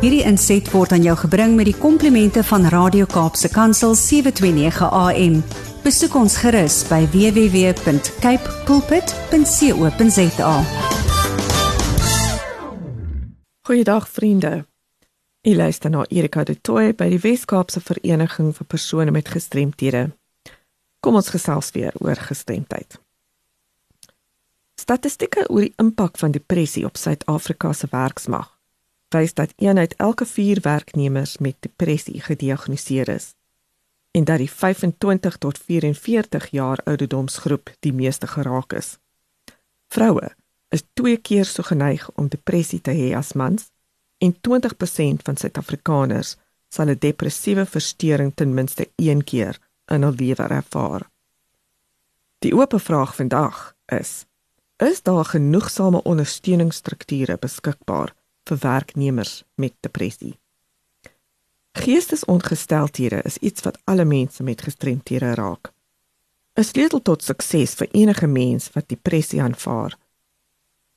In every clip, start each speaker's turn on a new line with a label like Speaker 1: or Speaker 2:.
Speaker 1: Hierdie inset word aan jou gebring met die komplimente van Radio Kaapse Kansel 729 AM. Besoek ons gerus by www.cape pulpit.co.za.
Speaker 2: Goeiedag vriende. Ek luister na Erika de Tooy by die Wes-Kaapse Vereniging vir persone met gestremthede. Kom ons gesels weer oor gestremdheid. Statistieke oor die impak van depressie op Suid-Afrika se werksmag wys dat 1 uit elke 4 werknemers met depressie gediagnoseer is en dat die 25 tot 44 jaar ouderdomsgroep die meeste geraak is. Vroue is twee keer so geneig om depressie te hê as mans en 20% van Suid-Afrikaners sal 'n depressiewe verstoring ten minste een keer in hul lewe ervaar. Die oop vraag vandag is: Is daar genoegsame ondersteuningsstrukture beskikbaar vir werknemers met depressie? Geestesongesteldhede is iets wat alle mense met gestremthede raak. 'n Sleutel tot sukses vir enige mens wat depressie aanvaar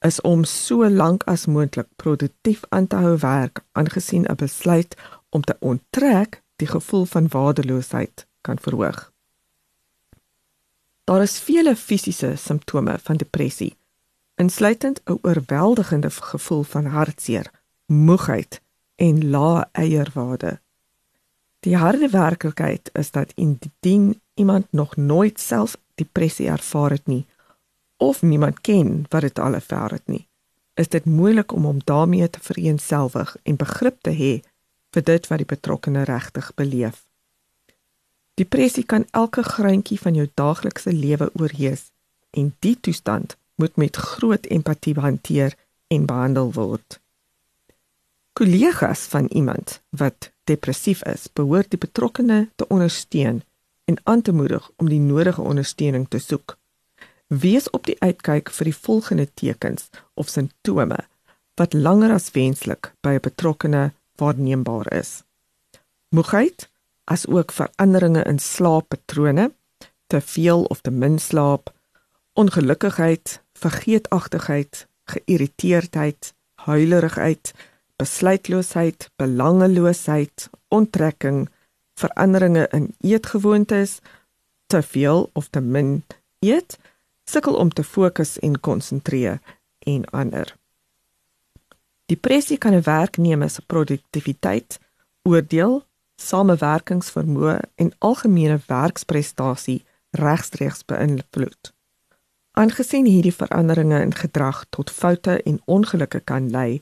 Speaker 2: is om so lank as moontlik produktief aan te hou werk aangesien 'n besluit om te onttrek die gevoel van waardeloosheid kan verhoog. Daar is vele fisiese simptome van depressie, insluitend 'n oorweldigende gevoel van hartseer, moegheid en lae eierwaarde. Die harde werklikheid is dat indien iemand nog nooit self depressie ervaar het nie of niemand ken wat dit al ervaar het nie, is dit moeilik om hom daarmee te vereensgewig en begrip te hê vir dit wat die betrokkene regtig beleef. Depressie kan elke greintjie van jou daaglikse lewe oorheers en die toestand moet met groot empatie hanteer en behandel word. Kollegas van iemand wat depressief is, behoort die betrokkene te ondersteun en aan te moedig om die nodige ondersteuning te soek. Wees op die uitkyk vir die volgende tekens of simptome wat langer as wenslik by 'n betrokkene waarneembaar is. Moegheid, as ook veranderinge in slaappatrone, te veel of te min slaap, ongelukkigheid, vergeetachtigheid, geïrriteerdheid, huilerigheid, besluitloosheid, belangeloosheid, onttrekking, veranderinge in eetgewoontes, te veel of te min eet, sukkel om te fokus en konsentreer en ander. Depressie kan 'n werknemer se produktiwiteit, oordeel, samewerkingsvermoë en algemene werksprestasie regstreeks beïnvloed. Aangesien hierdie veranderinge in gedrag tot foute en ongelukke kan lei,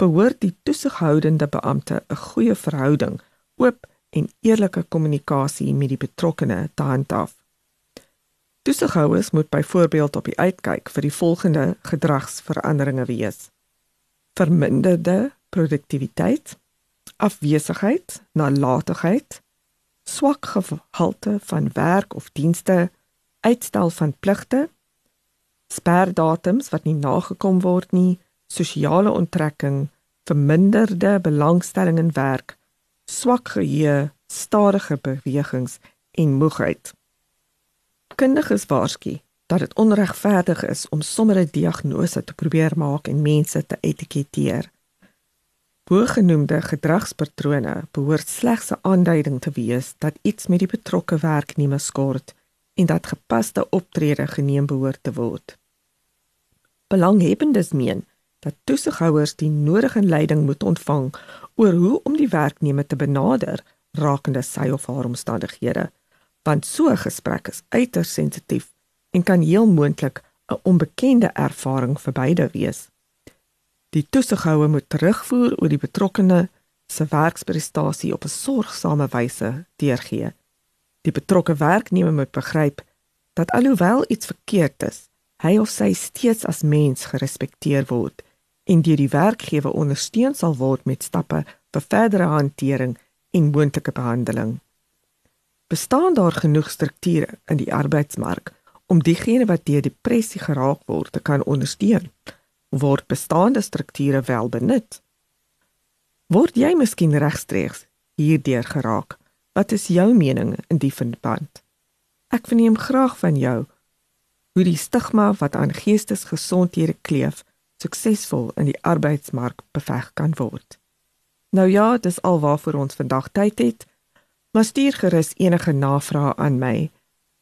Speaker 2: behoort die toesighoudende beampte 'n goeie verhouding, oop en eerlike kommunikasie met die betrokkene te handhaaf. Toesighouers moet byvoorbeeld op die uitkyk vir die volgende gedragsveranderinge wees: verminderde produktiwiteit, afwesigheid, nalatigheid, swak gehalte van werk of dienste, uitstel van pligte, sperdatums wat nie nagekom word nie, sosiale onttrekking, verminderde belangstelling in werk, swak geheue, stadige bewegings en moegheid kundiges waarsku dat dit onregverdig is om sommer 'n diagnose te probeer maak en mense te etiketeer. Bogenoemde gedragspatrone behoort slegs 'n aanduiding te wees dat iets met die betrokke werknemer skort en dat gepaste optrede geneem behoort te word. Belanghebbendes meen dat toesighouers die nodige leiding moet ontvang oor hoe om die werknemer te benader rakende sy of haar omstandighede want so 'n gesprek is uiters sensitief en kan heel moontlik 'n onbekende ervaring vir beide wees. Die toesighouer moet terugvoer oor die betrokkene se werksprestasie op 'n sorgsame wyse deurgee. Die betrokke werknemer moet begryp dat alhoewel iets verkeerd is, hy of sy steeds as mens gerespekteer word en deur die werkgewer ondersteun sal word met stappe vir verdere hantering en moontlike behandeling bestaan daar genoeg strukture in die arbeidsmark om diegene wat deur depressie geraak word te kan ondersteun? Word bestaande strukture wel benut? Word jy miskien regstreeks hierdeur geraak? Wat is jou mening in die verband? Ek verneem graag van jou hoe die stigma wat aan geestesgesondhede kleef suksesvol in die arbeidsmark beveg kan word. Nou ja, dis alwaarvoor ons vandag tyd het. Maar stuur gerus enige navrae aan my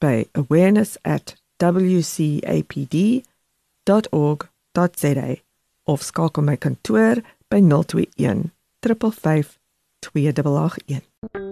Speaker 2: by awareness@wcapd.org.za of skakel my kantoor by 021 355 2881.